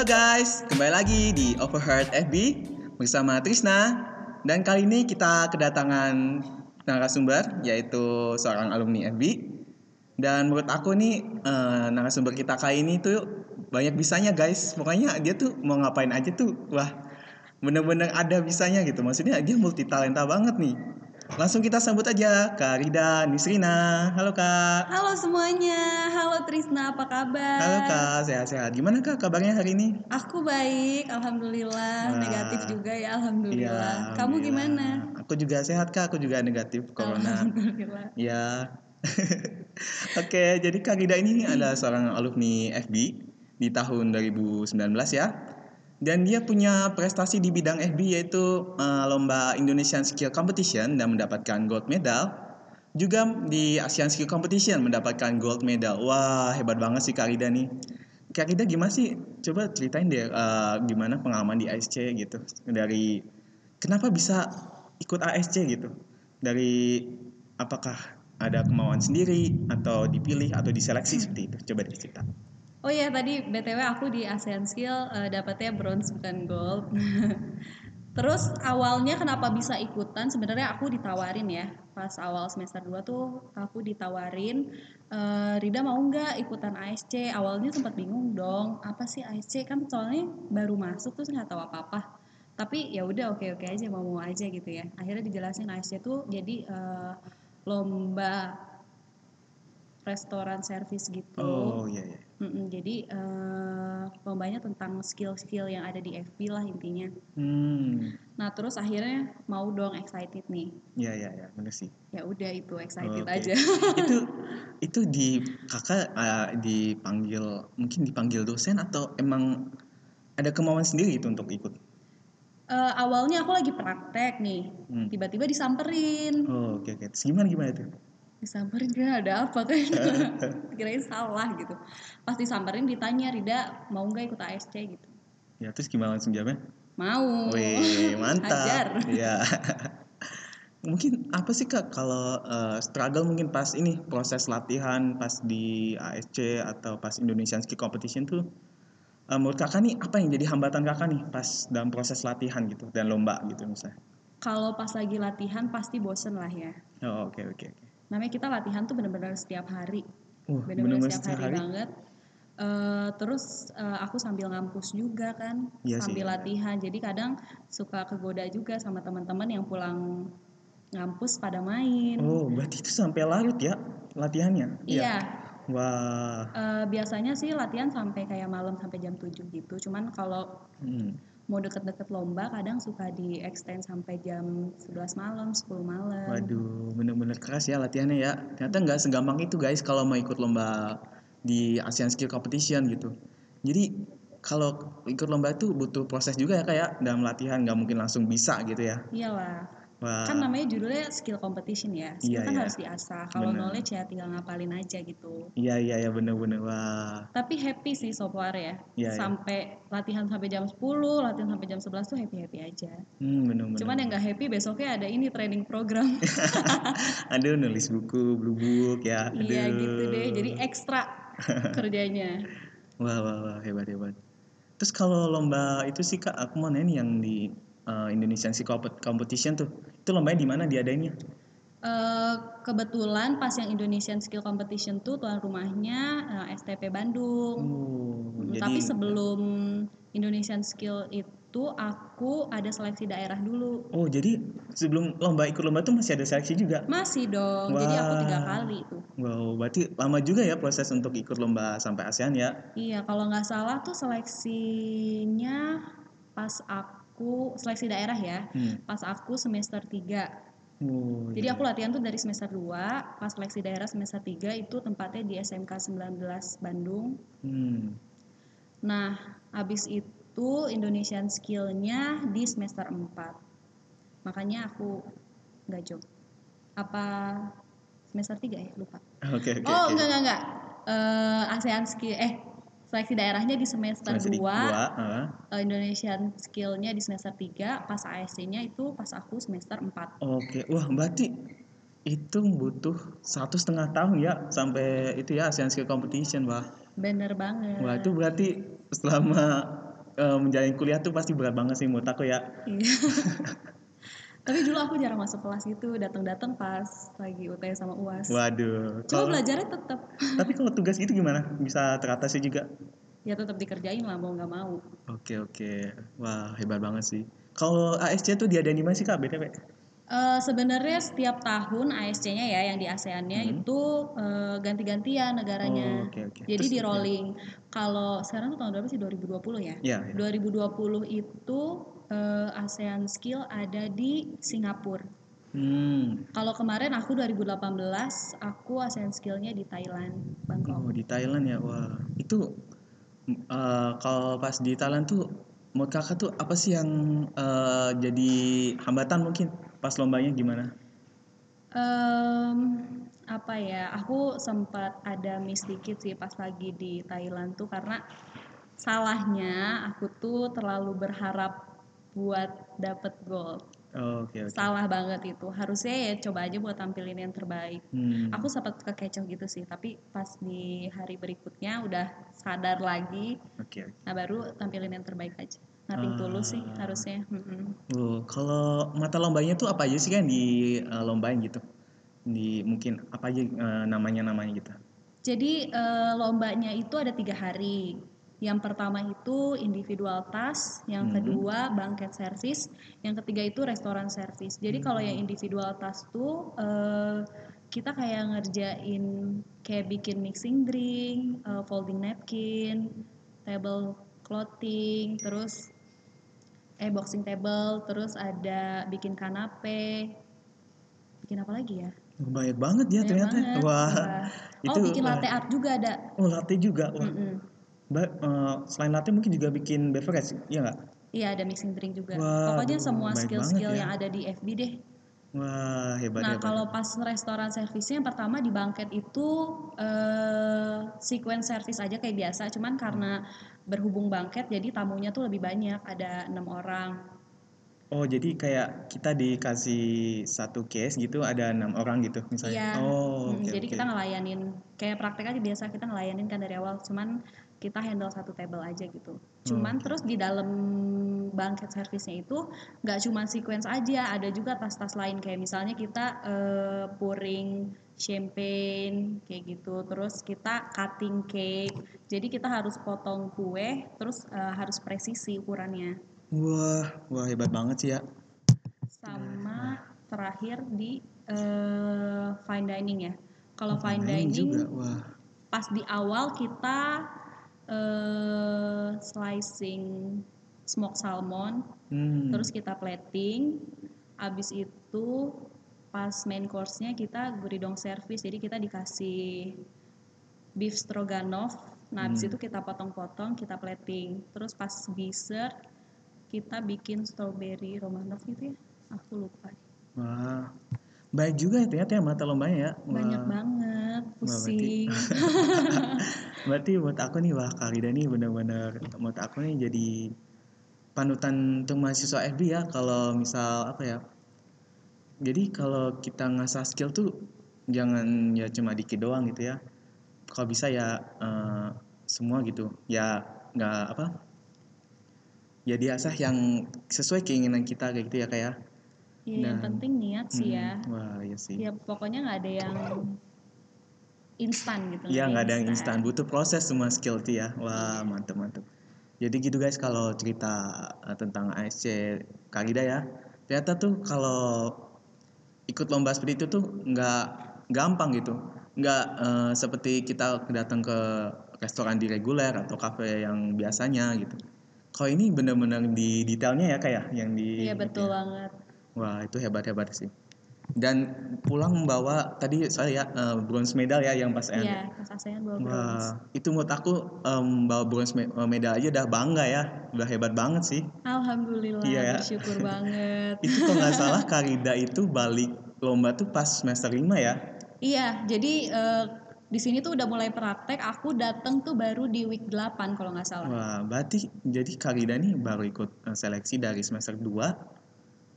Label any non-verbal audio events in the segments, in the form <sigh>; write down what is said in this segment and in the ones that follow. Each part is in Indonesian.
Halo guys, kembali lagi di Overheard FB bersama Trisna. Dan kali ini kita kedatangan narasumber yaitu seorang alumni FB dan menurut aku nih eh, narasumber kita kali ini tuh banyak bisanya guys. Pokoknya dia tuh mau ngapain aja tuh wah bener-bener ada bisanya gitu. Maksudnya dia multi talenta banget nih langsung kita sambut aja Kak Rida Nisrina halo Kak Halo semuanya, halo Trisna, apa kabar? halo Kak sehat-sehat gimana Kak kabarnya hari ini Aku baik, alhamdulillah. Wah. Negatif juga ya, alhamdulillah. Iya, Kamu gimana? Aku juga sehat kak, aku juga negatif corona. Alhamdulillah. ya. <laughs> Oke, jadi Kak Rida ini adalah seorang alumni FB di tahun 2019 ya. Dan dia punya prestasi di bidang FB yaitu eh, lomba Indonesian Skill Competition dan mendapatkan gold medal. Juga di Asian Skill Competition mendapatkan gold medal. Wah, hebat banget sih Kak Rida nih. Kak Rida gimana sih? Coba ceritain deh eh, gimana pengalaman di ASC gitu. Dari kenapa bisa ikut ASC gitu? Dari apakah ada kemauan sendiri atau dipilih atau diseleksi seperti itu? Coba deh cerita. Oh iya tadi BTW aku di ASEAN Skill eh, dapatnya bronze bukan gold. <laughs> Terus awalnya kenapa bisa ikutan? Sebenarnya aku ditawarin ya. Pas awal semester 2 tuh aku ditawarin eh, Rida mau nggak ikutan ASC? Awalnya sempat bingung dong. Apa sih ASC? Kan soalnya baru masuk terus nggak tahu apa-apa. Tapi ya udah oke-oke aja mau mau aja gitu ya. Akhirnya dijelasin ASC tuh jadi eh, lomba restoran service gitu. Oh iya iya. Mm-mm, jadi eh, lombanya tentang skill-skill yang ada di FB lah intinya. Hmm. Nah terus akhirnya mau dong excited nih. Iya iya iya, bener sih. Ya udah itu excited Oke. aja. itu <laughs> itu di kakak eh, dipanggil mungkin dipanggil dosen atau emang ada kemauan sendiri itu untuk ikut? Eh, awalnya aku lagi praktek nih, Hmm. tiba-tiba disamperin. Oh oke oke. Terus gimana gimana tuh? Disamperin kira ada apa kan? <laughs> Kirain salah gitu. Pas disamperin ditanya Rida mau nggak ikut ASC gitu. Ya terus gimana langsung jawabnya? Mau. Wih <laughs> mantap. Hajar. Iya. <laughs> mungkin apa sih kak kalau eh, struggle mungkin pas ini proses latihan pas di ASC atau pas Indonesian Ski Competition tuh eh, menurut kakak nih apa yang jadi hambatan kakak nih pas dalam proses latihan gitu dan lomba gitu misalnya? Kalau pas lagi latihan pasti bosen lah ya. Oh oke oke oke. Namanya kita latihan tuh bener-bener setiap hari. Uh, bener-bener setiap hari, banget. Eh, terus eh, aku sambil ngampus juga kan, Iya sih, sambil iya. latihan. Jadi kadang suka kegoda juga sama teman-teman yang pulang ngampus pada main. Oh berarti itu sampai larut ya latihannya? Iya, Wah. eh, biasanya sih latihan sampai kayak malam sampai jam 7 gitu. Cuman kalau Hmm. Mau deket-deket lomba kadang suka di extend sampai jam 11 malam, 10 malam. Waduh, bener-bener keras ya latihannya ya. Ternyata nggak segampang itu guys kalau mau ikut lomba di ASEAN Skill Competition gitu. Jadi kalau ikut lomba itu butuh proses juga ya kayak dalam latihan nggak mungkin langsung bisa gitu ya. Iyalah, Wah. kan namanya judulnya skill competition ya. Skill Iya, kan iya. harus diasah. Kalau Bener. knowledge ya tinggal ngapalin aja gitu. Iya iya iya bener-bener wah. Tapi happy sih so far ya. Iya, iya. sampai latihan sampai jam 10, latihan sampai jam 11 tuh happy-happy aja. Hmm, bener-bener. Cuman yang nggak happy besoknya ada ini training program. <laughs> Aduh nulis buku, blue book ya. Aduh. iya gitu deh. Jadi ekstra <laughs> kerjanya. Wah wah wah hebat hebat. Terus kalau lomba itu sih kak, aku mau nanya yang di uh, Indonesian Compet- Competition tuh, itu lombanya di mana diadainnya? Eh, kebetulan pas yang Indonesian Skill Competition tuh tuan rumahnya eh, STP Bandung. Oh, Mm, jadi Tapi sebelum Indonesian Skill itu aku ada seleksi daerah dulu. Oh, jadi sebelum lomba ikut lomba tuh masih ada seleksi juga. Masih dong. Jadi aku tiga Wah. kali tuh. Wow, berarti lama juga ya proses untuk ikut lomba sampai ASEAN ya. Iya, kalau nggak salah tuh seleksinya pas aku seleksi daerah ya. Hmm. Pas aku semester 3. Oh, Jadi iya. aku latihan tuh dari semester 2, pas seleksi daerah semester 3 itu tempatnya di SMK 19 Bandung. Hmm. Nah, habis itu Indonesian Skill-nya di semester 4. Makanya aku nggak job. Apa semester 3 ya? Lupa. Oke, oke, oh, oke. enggak enggak enggak. Eh, ASEAN Skill eh seleksi daerahnya di semester, Semester 2, dua, heeh. eh, Indonesian Skill-nya di semester 3, pas ASC-nya itu pas aku semester 4. Oke, wah berarti itu butuh satu setengah tahun ya sampai itu ya ASEAN Skill Competition, wah. Bener banget. Wah itu berarti selama eh, menjalani kuliah tuh pasti berat banget sih menurut aku ya. Iya. <laughs> Tapi dulu aku jarang masuk kelas itu, datang-datang pas lagi UTS sama UAS. Waduh. Cuma Kalau- belajarnya tetap tapi kalau tugas itu gimana? Bisa teratasi juga? ya tetap dikerjain lah mau nggak mau. Oke oke. Wah hebat banget sih. Kalau ASC tuh diadain di mana sih kak BTW? Eh, sebenarnya setiap tahun ASC-nya ya yang di ASEAN-nya Hmm. itu eh, ganti-gantian negaranya. Oh, oke oke. Jadi Terus- di rolling. Kalau sekarang tuh tahun berapa sih 2020 ya? Ya. ya. 2020 itu eh, ASEAN Skill ada di Singapura. Hmm. Kalau kemarin aku 2018 aku ASEAN Skill-nya di Thailand, Bangkok. Oh di Thailand ya. Wah itu eh, kalau pas di Thailand tuh menurut kakak tuh apa sih yang eh, jadi hambatan mungkin pas lombanya gimana? Em, apa ya? Aku sempat ada miss dikit sih pas lagi di Thailand tuh karena salahnya aku tuh terlalu berharap buat dapet gold. Oh, Oke oke. Salah banget itu. Harusnya ya coba aja buat tampilin yang terbaik. Hmm. Aku sempat kekecoh gitu sih, tapi pas di hari berikutnya udah sadar lagi. Oke. oke. Nah baru tampilin yang terbaik aja. Nothing tulus sih Ah. harusnya. Oh, kalau mata lombanya tuh apa aja sih kan di eh, lombain gitu? Di mungkin apa aja eh, namanya namanya gitu? Jadi eh, lombanya itu ada tiga hari. Yang pertama itu individual task, yang Hmm. kedua banquet service, yang ketiga itu restoran service. Jadi kalau yang individual task tuh eh, kita kayak ngerjain kayak bikin mixing drink, eh, folding napkin, table clothing, terus eh boxing table, terus ada bikin kanape, bikin apa lagi ya? Banyak banget ya Banyak ternyata. banget. Wah. Wah. Oh Itu, bikin wah. latte art juga ada. Oh latte juga. Wah. Mm-mm. Ba- eh, selain latte mungkin juga bikin beverage, iya nggak? Iya ada mixing drink juga. Wah, Pokoknya semua skill-skill ya. yang ada di FB deh. Wah hebat nah hebat. kalau pas restoran servisnya yang pertama di banket itu eh sequence service aja kayak biasa. Cuman karena berhubung banket jadi tamunya tuh lebih banyak. Ada enam orang. Oh jadi kayak kita dikasih satu case gitu ada enam orang gitu misalnya. Iya. Oh oke jadi oke. kita ngelayanin kayak praktek aja biasa kita ngelayanin kan dari awal. Cuman kita handle satu table aja gitu. Cuman Oke. terus di dalam banket service-nya itu nggak cuma sequence aja, ada juga tas-tas lain kayak misalnya kita eh, pouring champagne kayak gitu. Terus kita cutting cake. Jadi kita harus potong kue, terus eh, harus presisi ukurannya. Wah wah hebat banget sih ya. Sama terakhir di eh, fine dining ya. Kalau Oh, fine main dining juga. Wah. pas di awal kita eh, slicing smoked salmon, Hmm. terus kita plating, abis itu pas main course-nya kita guridong service, jadi kita dikasih beef stroganoff, nah abis Hmm. itu kita potong-potong, kita plating, terus pas dessert kita bikin strawberry romanov gitu ya, aku lupa. Wah. Baik juga ya ternyata ya mata lombanya ya. Wah. Banyak banget, berarti- pusing. <laughs> Berarti buat aku nih wah Kak Rida nih benar-benar menurut aku nih jadi panutan untuk mahasiswa FB ya kalau misal apa ya. Jadi kalau kita ngasah skill tuh jangan ya cuma dikit doang gitu ya. Kalau bisa ya eh, semua gitu. Ya nggak apa? Ya diasah yang sesuai keinginan kita kayak gitu ya kayak. Ya, yang Dan- penting niat sih ya. Wah iya sih. Ya pokoknya nggak ada yang instan gitu. Iya nggak ada yang instan, butuh proses semua skill tuh ya. Wah mantep mantep. Jadi gitu guys kalau cerita eh, tentang ASC Karida ya, ternyata tuh kalau ikut lomba seperti itu tuh nggak gampang gitu, nggak eh, seperti kita datang ke restoran di reguler atau kafe yang biasanya gitu. Kalau ini bener-bener di detailnya ya kayak yang di Iya betul banget. Wah itu hebat-hebat sih. Dan pulang membawa tadi saya ya eh, bronze medal ya yang pas ASEAN. Iya, pas ASEAN bawa bronze. Wah, itu menurut aku em, bawa bronze me- eh, medal aja udah bangga ya, udah hebat banget sih. Alhamdulillah Iya ya. bersyukur <laughs> banget. Itu kalau nggak <laughs> salah Karida itu balik lomba tuh pas semester 5 ya. Iya, jadi eh, di sini tuh udah mulai praktek. Aku datang tuh baru di week 8 kalau nggak salah. Wah, berarti jadi Karida nih baru ikut eh, seleksi dari semester 2,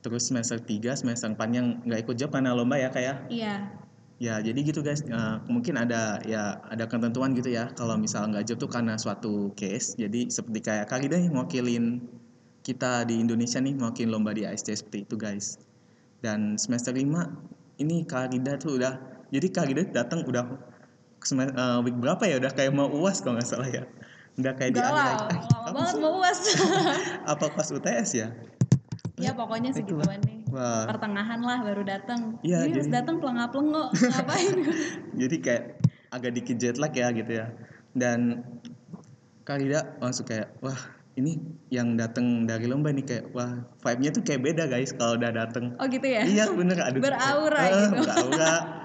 terus semester 3, semester 4 yang nggak ikut job karena lomba ya kayak. Iya. Ya, jadi gitu guys. Eh, mungkin ada ya ada ketentuan gitu ya. Kalau misal nggak job tuh karena suatu case. Jadi seperti kayak Kak Rida nih mewakilin kita di Indonesia nih mewakilin lomba di ASC seperti itu guys. Dan semester 5 ini Kak Rida tuh udah jadi Kak Rida datang udah sem- eh, week berapa ya? Udah kayak mau UAS kalau nggak salah ya. Udah kayak di Enggak lah, akhir- lama Apa <laughs> banget mau uas. apa pas UTS ya? Ya pokoknya Itu segituan nih. Wah. Pertengahan lah baru datang. Iya, Ini jadi- datang pelengap-pelengok. Ngapain? <laughs> jadi kayak agak dikit jet lag ya gitu ya dan Kak Rida langsung kayak wah ini yang datang dari lomba nih kayak wah vibe-nya tuh kayak beda guys kalau udah datang oh gitu ya? iya bener aduh Beraura Eh, gitu. beraura <laughs>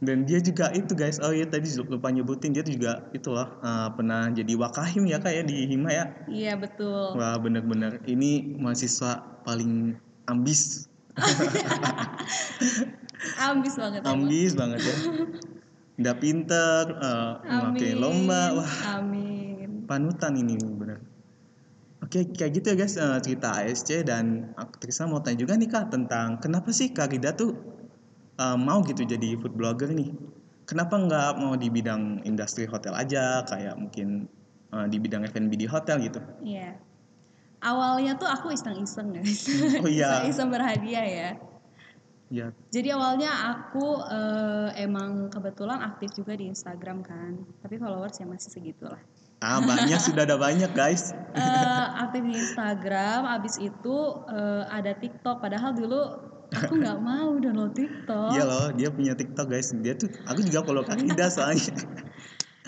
dan dia juga itu guys oh iya tadi lupa nyebutin dia juga itu loh eh, pernah jadi wakahim ya kayak di Hima ya Iya betul. wah bener-bener ini mahasiswa paling ambis Ambis banget. emang. ambis banget ya <laughs> udah pinter memakai Amin. lomba wah Amin. panutan ini bener Oke kayak gitu ya guys eh, cerita ASC dan aku Trisa mau tanya juga nih kak tentang kenapa sih Kak Rida tuh eh, mau gitu jadi food blogger nih kenapa nggak mau di bidang industri hotel aja kayak mungkin eh, di bidang F&B di hotel gitu Iya. Awalnya tuh aku iseng-iseng guys. Oh iya. <laughs> iseng berhadiah ya. ya Jadi awalnya aku eh, emang kebetulan aktif juga di Instagram kan. Tapi followers ya masih segitu lah. ah banyak <laughs> sudah ada banyak guys Eh, aktif di Instagram, abis itu eh, ada TikTok. Padahal dulu aku nggak mau download TikTok. iya loh dia punya TikTok guys dia tuh aku juga follow Kak Rida soalnya <laughs>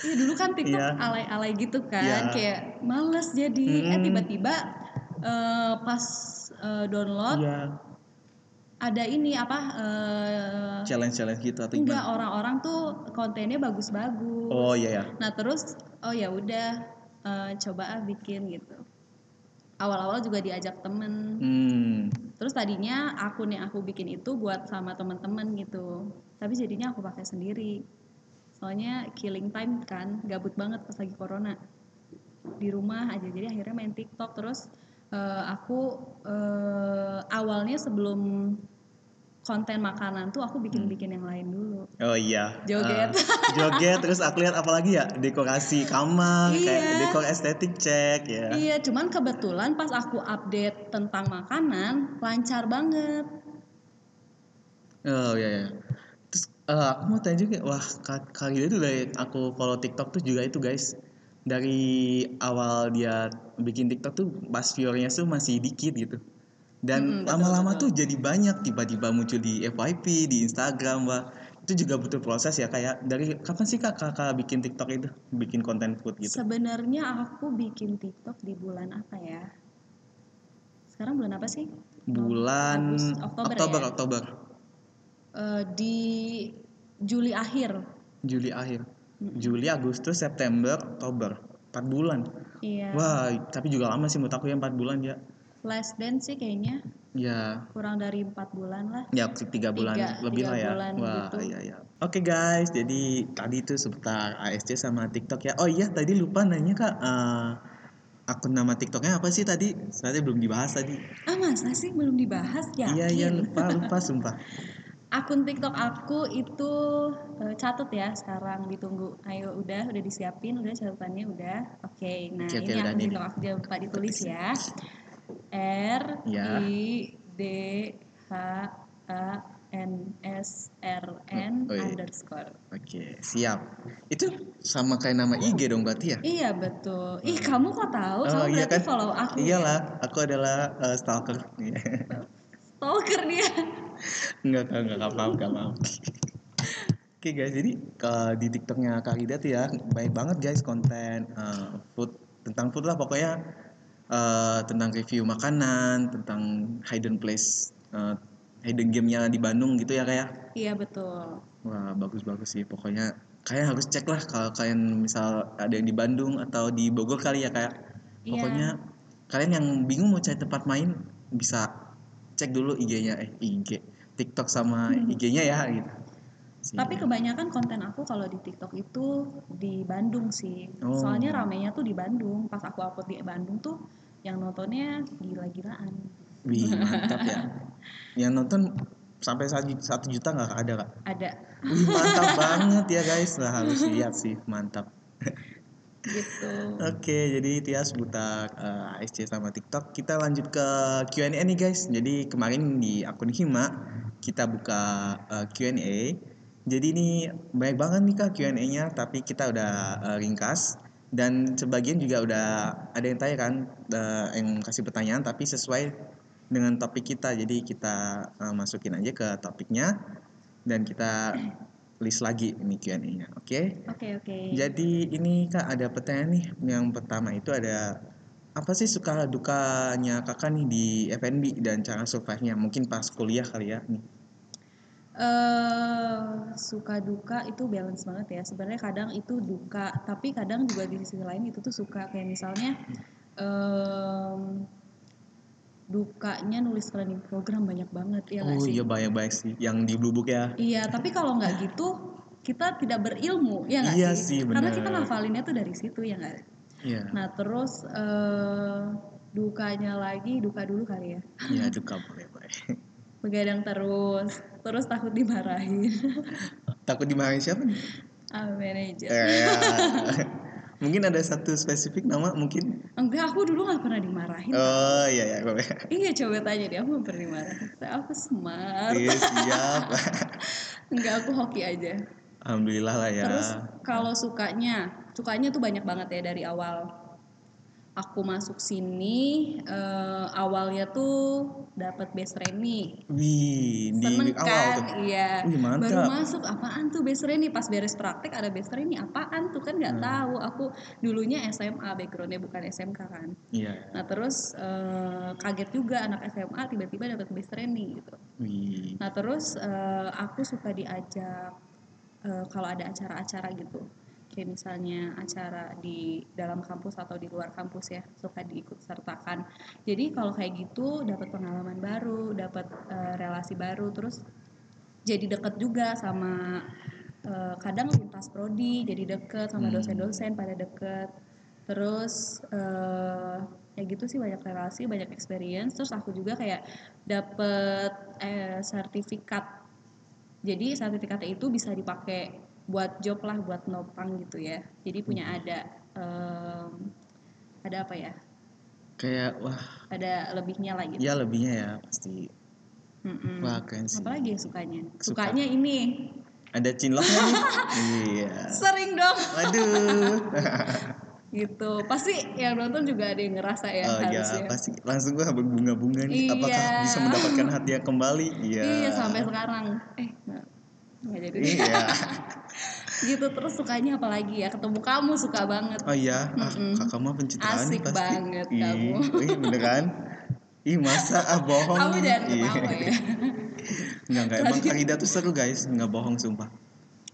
Iya dulu kan TikTok Iya. alay-alay gitu kan, Iya. kayak males jadi. Eh Mm. tiba-tiba eh, pas eh, download iya ada ini apa? eh, challenge challenge gitu atau enggak orang-orang tuh kontennya bagus-bagus. oh iya ya Nah terus oh ya udah eh, coba ah bikin gitu. Awal-awal juga diajak temen. hmm Terus tadinya akun yang aku bikin itu buat sama temen-temen gitu. Tapi jadinya aku pakai sendiri. Soalnya killing time kan, gabut banget pas lagi corona. Di rumah aja. Jadi akhirnya main TikTok terus eh, aku eh, awalnya sebelum konten makanan tuh aku bikin-bikin yang lain dulu. Oh iya. Joget. Ah, joget terus aku lihat apalagi ya dekorasi kamar kayak Iya. dekor estetik cek ya. Iya, cuman kebetulan pas aku update tentang makanan lancar banget. Oh iya iya. Terus eh, aku mau tanya juga, wah Gida itu dari aku follow TikTok tuh juga itu guys. Dari awal dia bikin TikTok tuh pas viewernya tuh masih dikit gitu. Dan lama-lama tuh jadi banyak tiba-tiba muncul di FYP, di Instagram, wah. Itu juga butuh proses ya kayak dari kapan sih Kak Kakak bikin TikTok itu? Bikin konten food gitu. Sebenarnya aku bikin TikTok di bulan apa ya? Sekarang bulan apa sih? Bulan Agustus, Oktober Oktober, ya? Oktober. Eh, di Juli akhir. Juli akhir. Mm-mm. Juli, Agustus, September, Oktober. 4 bulan. Iya. Wah, tapi juga lama sih menurut aku ya 4 bulan ya. Flash dance sih kayaknya Ya, kurang dari empat bulan lah. ya tiga bulan Tiga- lebih tiga lah ya. bulan Wah, gitu. iya iya. Oke guys, jadi tadi tuh seputar ASC sama TikTok ya. Oh iya, tadi lupa nanya Kak. eh, akun nama TikToknya apa sih tadi? Soalnya belum dibahas tadi. Ah masa sih belum dibahas ya? Iya iya lupa lupa sumpah. <laughs> Akun TikTok aku itu eh, catat ya sekarang ditunggu. Ayo udah udah disiapin, udah catatannya udah. Oke, nah Oke, oke, ini akun. TikTok aku jangan lupa ditulis ya. R Ya. I D H A N S R N Oh, iya. underscore. Oke, siap. Itu sama kayak nama IG dong berarti ya? Iya betul. Ih kamu kok tahu? Oh, kamu iya berarti kan? follow aku. ya? Iyalah, aku adalah eh, stalker. Stalker dia. Enggak, enggak, enggak, paham, enggak paham. Oke guys, jadi ke- di TikToknya Kak Rida tuh ya baik banget guys konten eh, food tentang food lah pokoknya eh, tentang review makanan, tentang hidden place, eh, hidden gamenya di Bandung gitu ya kayak. Iya betul. Wah bagus-bagus sih pokoknya kalian harus cek lah kalau kalian misal ada yang di Bandung atau di Bogor kali ya kayak. Iya. Pokoknya kalian yang bingung mau cari tempat main bisa cek dulu IG-nya eh IG TikTok sama IG-nya ya gitu. Si- Tapi kebanyakan konten aku kalau di TikTok itu di Bandung sih. Oh. Soalnya ramenya tuh di Bandung. Pas aku upload di Bandung tuh yang nontonnya gila-gilaan. Wih <laughs> mantap ya. Yang nonton sampai satu juta nggak ada kak ada Wih mantap <laughs> banget ya guys lah harus lihat sih mantap gitu Oke, jadi Tias buta eh, ASC sama TikTok. Kita lanjut ke Q&A nih guys. Jadi kemarin di akun Hima kita buka eh, Q&A. Jadi ini banyak banget nih kak Q&A-nya, tapi kita udah eh, ringkas dan sebagian juga udah ada yang tanya kan eh, yang kasih pertanyaan tapi sesuai dengan topik kita. Jadi kita eh, masukin aja ke topiknya dan kita list lagi ini Q&A-nya. Oke? oke oke Jadi ini kak ada pertanyaan nih. Yang pertama itu ada apa sih suka dukanya kakak nih di FNB dan cara survive-nya? Mungkin pas kuliah kali ya nih. Eh suka duka itu balance banget ya sebenarnya kadang itu duka tapi kadang juga di sisi lain itu tuh suka kayak misalnya em, dukanya nulis running program banyak banget ya oh sih iya banyak banyak sih yang di Blue Book ya. Iya, tapi kalau nggak gitu kita tidak berilmu, ya nggak Iya sih? sih, Karena kita ngafalinnya tuh dari situ ya nggak. Iya. Nah terus eh, dukanya lagi, duka dulu kali ya. Iya <laughs> duka boleh boleh. Begadang terus, terus takut dimarahin. <laughs> Takut dimarahin siapa nih? Ah manajer. Eh, mungkin ada satu spesifik nama mungkin. Enggak, aku dulu nggak pernah dimarahin. Oh iya iya boleh. Iya coba tanya dia, aku nggak pernah dimarahin. Aku smart. Iya siap. <laughs> Enggak, aku hoki aja. Alhamdulillah lah ya. Terus kalau sukanya, sukanya tuh banyak banget ya dari awal. Aku masuk sini eh, awalnya tuh dapat best reni. Wih di Seneng awal kan? tuh. Iya. Wih, mantap. Baru masuk apaan tuh best reni pas beres praktek ada best reni apaan tuh kan nggak Hmm. tahu. Aku dulunya SMA backgroundnya bukan SMK kan. Iya. Nah terus eh, kaget juga anak SMA tiba-tiba dapat best reni gitu. Wih. Nah terus eh, aku suka diajak eh, kalau ada acara-acara gitu, kayak misalnya acara di dalam kampus atau di luar kampus ya, suka diikut sertakan. Jadi kalau kayak gitu dapat pengalaman baru, dapat eh, relasi baru, terus jadi deket juga sama eh, kadang lintas prodi, jadi deket sama Hmm. dosen-dosen pada deket. Terus eh ya gitu sih banyak relasi, banyak experience. Terus aku juga kayak dapet eh, sertifikat. Jadi sertifikatnya itu bisa dipakai buat job lah, buat nopang gitu ya. Jadi punya ada em, ada apa ya? Kayak wah Ada lebihnya lah gitu. ya lebihnya ya pasti. Mm-mm. Wah keren sih. Apalagi ya sukanya? Suka. Sukanya ini. Ada cinloknya nih. <laughs> iya. Sering dong Waduh. <laughs> gitu. Pasti yang nonton juga ada yang ngerasa ya oh ya harusnya. pasti langsung gua berbunga-bunga nih. Iya. Apakah bisa mendapatkan hati yang kembali? Iya. Iya sampai sekarang. Eh nggak jadi. Iya. <laughs> gitu terus sukanya apalagi ya ketemu kamu suka banget. Oh iya, ah, Mm-mm. kakak mah pencitraan Asik pasti. banget Ih, kamu. Ih, beneran? Ih masa ah bohong Kamu jangan ketawa ya. Enggak enggak emang Karida tuh seru guys, enggak bohong sumpah.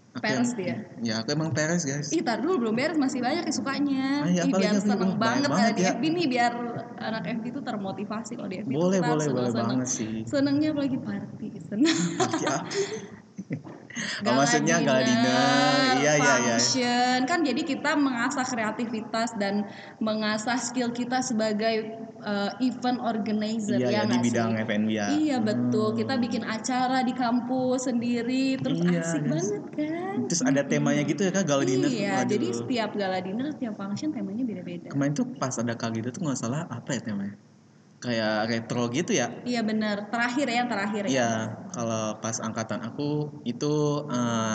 Aku Peres dia. Ya aku emang peres guys. Ih, tar dulu belum beres masih banyak yang sukanya. Ah, iya, Ih, biar apa? seneng banget, banget ada di ya. FB nih biar anak FB itu termotivasi kalau di FB tuh Boleh ntar boleh boleh banget sih. Senengnya apalagi party, seneng. Pasti apa? <laughs> Oh, Gala maksudnya gala dinner. Iya iya iya. function. Kan jadi kita mengasah kreativitas dan mengasah skill kita sebagai uh, event organizer Iya ya ya di bidang? FNB ya. Iya betul. Kita bikin acara di kampus sendiri, terus Iya, asik banget kan? Terus ada temanya gitu ya kak gala dinner. Iya, jadi setiap gala dinner, setiap function temanya beda-beda. Kemarin tuh pas ada Karida tuh nggak salah apa ya temanya? Kayak retro gitu ya. Iya benar. Terakhir ya, yang terakhir ya. Iya, kalau pas angkatan aku itu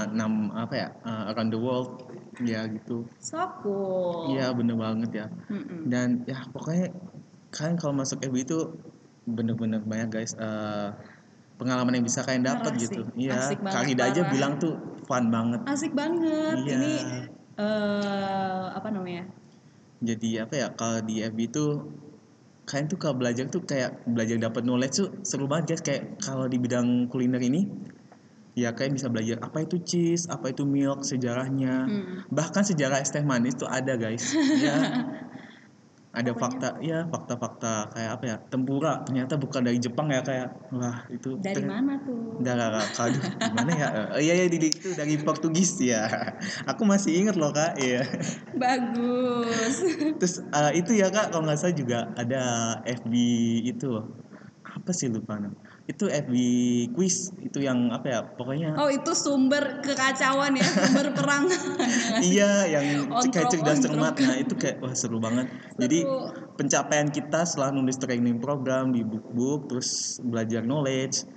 enam apa ya eh, around the world ya gitu. So cool. Iya bener banget ya. Mm-mm. Dan ya pokoknya kalian kalau masuk FB itu bener-bener banyak guys eh, pengalaman yang bisa kalian dapat gitu. Iya, Kak Rida aja bilang tuh fun banget. Asik banget. Iya. Ini eh apa namanya? Jadi apa ya kalau di FB itu kalian tuh kalau belajar tuh kayak belajar dapat knowledge tuh seru banget guys kayak kalau di bidang kuliner ini ya kalian bisa belajar apa itu cheese, apa itu milk, sejarahnya. Hmm. Bahkan sejarah es teh manis tuh ada guys. <laughs> ya. Ada fakta, ya fakta-fakta kayak apa ya? Tempura ternyata bukan dari Jepang ya kayak wah itu Dari ter- mana tuh? Kak, aduh, gimana ya? <laughs> Oh, iya, iya, di, itu dari Portugis ya. Aku masih inget loh, Kak. Iya. Bagus. <laughs> Terus eh, itu ya, Kak, kalau nggak salah juga ada FB itu apa sih lupa nama. Itu FB quiz itu yang apa ya? Pokoknya Oh itu sumber kekacauan ya, sumber perang. <laughs> iya yang kayak cerdas cermat. Nah, itu kayak wah seru banget. Jadi Seru. pencapaian kita setelah nulis training program di book-book terus belajar knowledge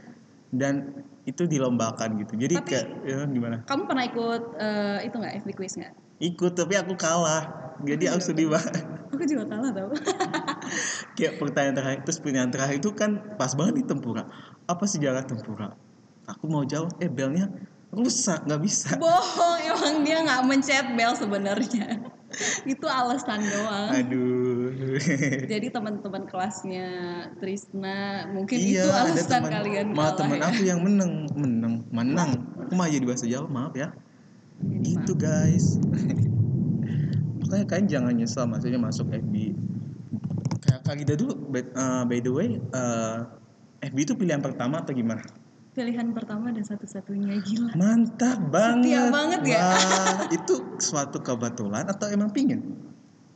dan itu dilombakan gitu. Jadi Tapi- kayak ya, gimana? Kamu pernah ikut eh, itu nggak FB quiz nggak? Ikut tapi aku kalah. Jadi aku sedih banget. Aku juga kalah tau. <laughs> kayak pertanyaan terakhir terus pertanyaan terakhir itu kan pas banget di tempura apa sejarah tempura aku mau jawab eh belnya rusak nggak bisa Bohong, emang dia nggak mencet bel sebenarnya. <laughs> itu alasan doang. aduh Jadi teman-teman kelasnya Trisna mungkin iya itu ada alasan teman kalian malah kalah teman ya. aku yang menang menang menang aku mah jadi bahasa Jawa maaf ya gitu guys <laughs> makanya kalian jangan nyesal maksudnya masuk FB kayak Kak Gida dulu by, uh, by the way uh, FB itu pilihan pertama atau gimana Pilihan pertama dan satu-satunya gila. Mantap banget. Setia banget ya. Wah, <laughs> itu suatu kebetulan atau emang pingin?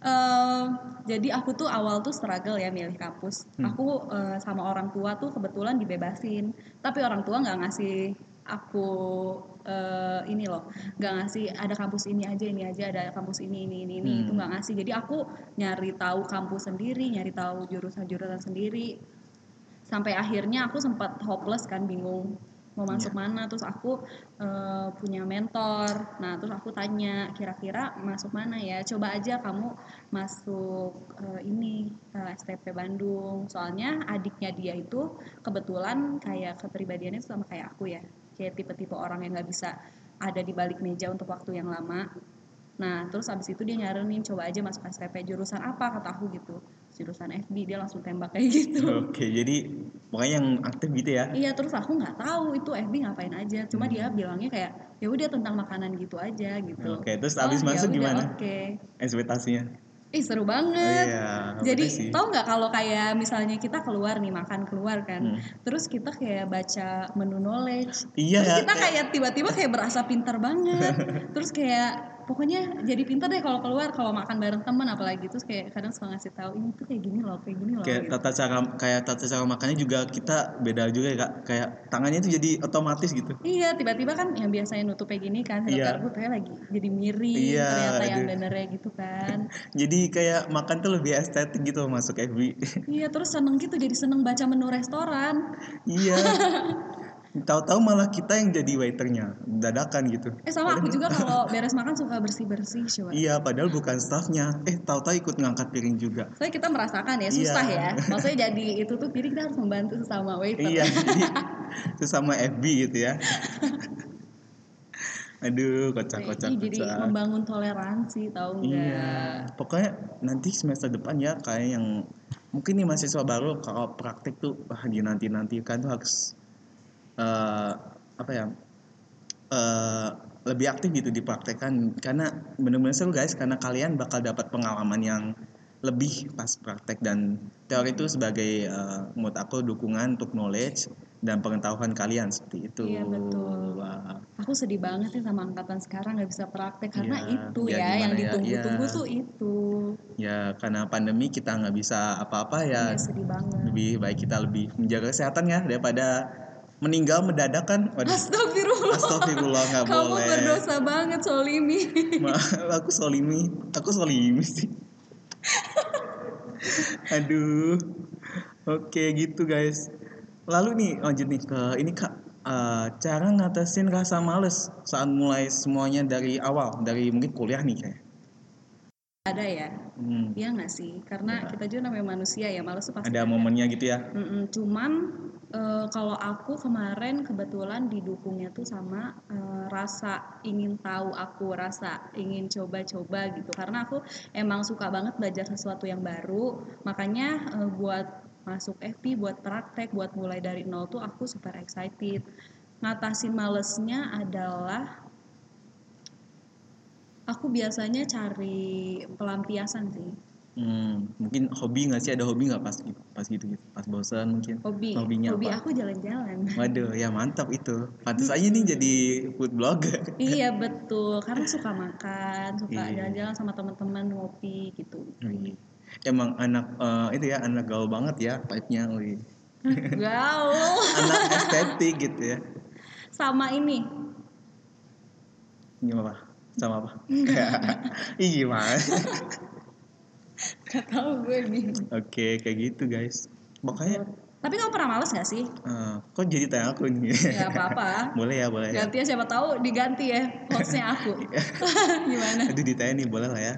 Eh, jadi aku tuh awal tuh struggle ya milih kampus. Hmm. Aku eh, sama orang tua tuh kebetulan dibebasin, tapi orang tua nggak ngasih aku eh, ini loh, nggak ngasih ada kampus ini aja ini aja ada kampus ini ini ini, ini Hmm. itu nggak ngasih. Jadi aku nyari tahu kampus sendiri, nyari tahu jurusan-jurusan sendiri. Sampai akhirnya aku sempat hopeless kan bingung mau masuk mana terus aku eh, punya mentor nah terus aku tanya kira-kira masuk mana ya coba aja kamu masuk eh, ini eh, STP Bandung soalnya adiknya dia itu kebetulan kayak kepribadiannya sama kayak aku ya kayak tipe-tipe orang yang nggak bisa ada di balik meja untuk waktu yang lama nah terus abis itu dia nyaranin coba aja masuk STP jurusan apa kata aku gitu jurusan FB dia langsung tembak kayak gitu Oke, jadi pokoknya yang aktif gitu ya. Iya terus aku nggak tahu itu FB ngapain aja. Cuma Hmm. dia bilangnya kayak ya udah tentang makanan gitu aja gitu. Oke, terus Oh, abis ya masuk udah, gimana? Oke. Ekspektasinya? Ih seru Oh, banget. iya, Jadi tau nggak kalau kayak misalnya kita keluar nih makan keluar kan, Hmm. terus kita kayak baca menu knowledge, Iya, terus kita kayak- kayak tiba-tiba kayak berasa pintar banget, <laughs> terus kayak pokoknya jadi pintar deh kalau keluar kalau makan bareng teman apalagi terus kayak kadang suka ngasih tahu ini tuh kayak gini loh kayak gini loh. kayak gitu. tata cara kayak tata cara makannya juga kita beda juga ya kak kayak tangannya itu jadi otomatis gitu Iya, tiba-tiba kan yang biasanya nutupnya gini kan, Iya. gue kayak lagi jadi miring, Iya, ternyata yang aduh. benernya gitu kan. <laughs> jadi kayak makan tuh lebih estetik gitu masuk FB iya, terus seneng gitu, jadi seneng baca menu restoran. iya <laughs> tahu-tahu malah kita yang jadi waiternya dadakan gitu Eh sama aku juga kalau <laughs> beres makan suka bersih-bersih coba. iya padahal bukan staffnya eh tahu-tahu ikut ngangkat piring juga Soalnya kita merasakan ya, susah Iya. ya. Maksudnya jadi itu tuh, jadi kita harus membantu sesama waiter. iya <laughs> jadi sesama FB gitu ya <laughs> aduh kocak-kocak jadi kocak. membangun toleransi, tahu nggak? Iya, pokoknya nanti semester depan ya kayak yang mungkin nih mahasiswa baru kalau praktik tuh wah dinanti nantikan tuh harus eh apa ya eh lebih aktif gitu dipraktekkan karena bener-bener seru guys karena kalian bakal dapat pengalaman yang lebih pas praktek dan teori itu sebagai eh, menurut aku dukungan untuk knowledge dan pengetahuan kalian seperti itu. Iya, betul. Wah. Aku sedih banget sih sama angkatan sekarang nggak bisa praktek karena Iya, itu ya ya, yang ya, ditunggu-tunggu iya. tuh itu. Ya karena pandemi kita nggak bisa apa-apa ya Iya, sedih banget. lebih baik kita lebih menjaga kesehatan ya daripada meninggal mendadak kan? Waduh. Astagfirullah. astagfirullah nggak Kamu boleh. berdosa banget Solimi. Ma- aku solimi. Aku solimi sih. Aduh. Oke gitu guys. Lalu nih lanjut nih ke ini kak. Eh, cara ngatasin rasa males saat mulai semuanya dari awal dari mungkin kuliah nih kayak. Ada ya? Hmm, Iya nggak sih? Karena kita juga namanya manusia ya, males tuh pasti ada. momennya gitu ya? Mm-mm, cuman eh, kalau aku kemarin kebetulan didukungnya tuh sama eh, rasa ingin tahu aku, rasa ingin coba-coba gitu. Karena aku emang suka banget belajar sesuatu yang baru, makanya eh, buat masuk FP, buat praktek, buat mulai dari nol tuh aku super excited. Ngatasin malesnya adalah aku biasanya cari pelampiasan sih. Hmm, mungkin hobi nggak sih? Ada hobi nggak pas gitu pas gitu gitu? Pas bosan mungkin? Hobi, Hobinya hobi apa? aku jalan-jalan. waduh ya mantap itu. Pantas aja nih jadi food blogger. Iya betul, karena suka makan, suka Iya. jalan-jalan sama teman-teman ngopi gitu. Wih. emang anak eh, itu ya anak gaul banget ya type-nya wih. <laughs> gaul. Anak estetik gitu ya. Sama ini. Gimana sama apa? <laughs> Ih gimana gak tahu gue bingung oke kayak gitu guys. Pokoknya tapi kamu pernah males gak sih? Eh, kok jadi tanya aku nih Gak apa-apa. <laughs> Boleh ya boleh ya. Ganti ya siapa tahu diganti ya hostnya aku. <laughs> <laughs> Gimana? Aduh ditanya nih boleh lah ya.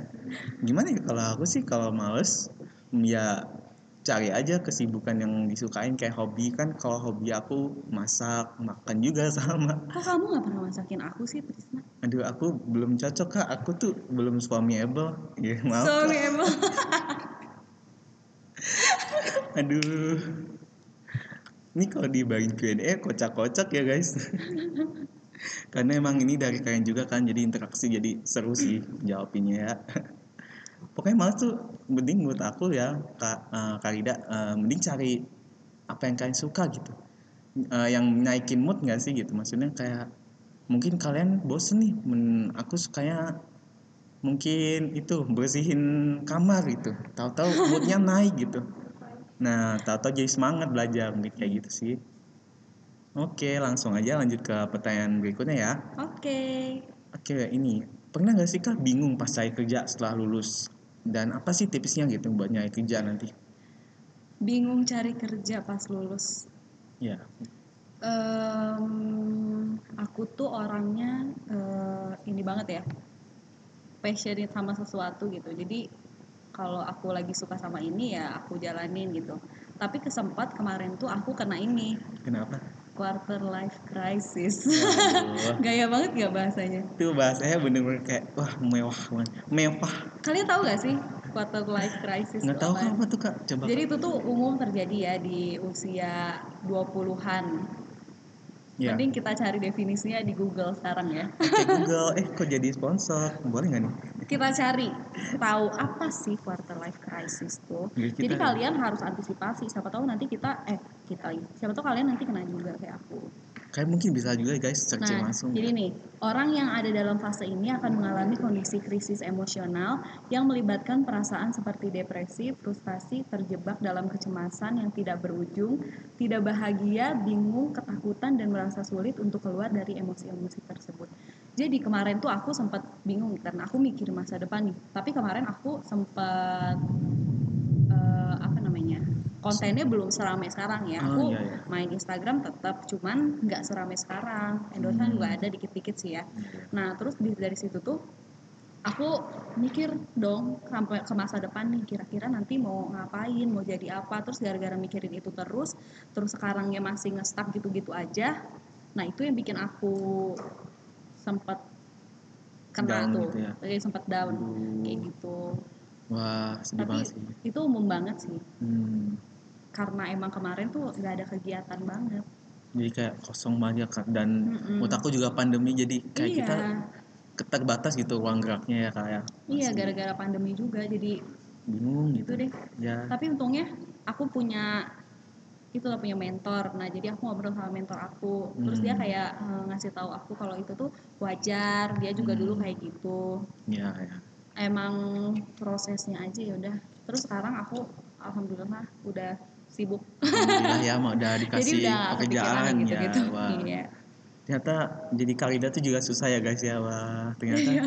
Gimana ya kalau aku sih kalau males ya cari aja kesibukan yang disukain kayak hobi. Kan kalau hobi aku masak makan juga sama. Kok kamu gak pernah masakin aku sih Trisna aduh aku belum cocok kak. Aku tuh belum suamiable ya maaf Kak. emang aduh. Ini kalau dibagi Q&A kocak-kocak ya guys. <laughs> Karena emang ini dari kalian juga kan jadi interaksi jadi seru sih jawabinnya ya. Pokoknya malas tuh mending buat aku ya kak eh, Kak Rida eh, mending cari apa yang kalian suka gitu. Eh, yang naikin mood nggak sih gitu? Maksudnya kayak mungkin kalian bosen nih men, aku sukanya mungkin itu bersihin kamar gitu. Tahu-tahu moodnya naik gitu nah tahu-tahu jadi semangat belajar mungkin kayak gitu sih. Oke langsung aja lanjut ke pertanyaan berikutnya ya. Oke. Oke ini. Pernah nggak sih kak bingung pas saya kerja setelah lulus? Dan apa sih tipsnya gitu buat nyari kerja nanti? Bingung cari kerja pas lulus. Ya Em, aku tuh orangnya eh, ini banget ya. Passionate sama sesuatu gitu. Jadi kalau aku lagi suka sama ini ya aku jalanin gitu. Tapi kesempat kemarin tuh aku kena ini. Kenapa quarter life crisis. <laughs> Gaya banget gak bahasanya? Itu bahasanya bener-bener kayak wah mewah banget mewah. Kalian tahu gak sih quarter life crisis nggak tahu apaan? apa tuh kak. Coba jadi itu tuh umum terjadi ya di usia 20-an ya mending kita cari definisinya di Google sekarang ya Oke Google eh kok jadi sponsor boleh nggak nih kita cari tahu apa sih quarter life crisis tuh. Jadi kita- Jadi kalian harus antisipasi. Siapa tahu nanti kita eh kita. Siapa tahu kalian nanti kena juga kayak aku. Kayak mungkin bisa juga guys searching Nah, langsung jadi nih, orang yang ada dalam fase ini akan mengalami kondisi krisis emosional yang melibatkan perasaan seperti depresi, frustasi, terjebak dalam kecemasan yang tidak berujung, tidak bahagia, bingung, ketakutan, dan merasa sulit untuk keluar dari emosi-emosi tersebut. Jadi kemarin tuh aku sempat bingung karena aku mikir masa depan nih. Tapi kemarin aku sempat? Kontennya belum seramai sekarang ya. Oh, Aku iya, iya. main Instagram tetap cuman nggak seramai sekarang. Endorsean Hmm. juga ada dikit-dikit sih ya. Nah, terus di- dari situ tuh aku mikir dong sampai ke masa depan nih kira-kira nanti mau ngapain, mau jadi apa. Terus gara-gara mikirin itu terus, terus sekarangnya masih nge-stuck gitu-gitu aja. Nah, itu yang bikin aku sempat kena Down tuh. gitu ya. Kayak sempat down Aduh. kayak gitu. wah sedih Tapi banget sih itu umum banget sih. hmm. Karena emang kemarin tuh nggak ada kegiatan banget. jadi kayak kosong banget kak dan Mm-mm. menurut aku juga pandemi jadi kayak iya. kita keterbatas gitu ruang geraknya ya kayak Iya, gara-gara pandemi juga jadi bingung gitu gitu deh. ya Tapi untungnya aku punya itu lah punya mentor. Nah, jadi aku ngobrol sama mentor aku. Terus dia Hmm. kayak eh, ngasih tahu aku kalau itu tuh wajar. Dia juga Hmm. dulu kayak gitu. ya ya Emang prosesnya aja ya udah. Terus sekarang aku alhamdulillah udah sibuk. Alhamdulillah ya mau udah <laughs> jadi dikasih udah nggak kepikiran pekerjaan gitu-gitu. ya wah Iya. ternyata jadi Karida tuh juga susah ya guys ya wah ternyata Iya.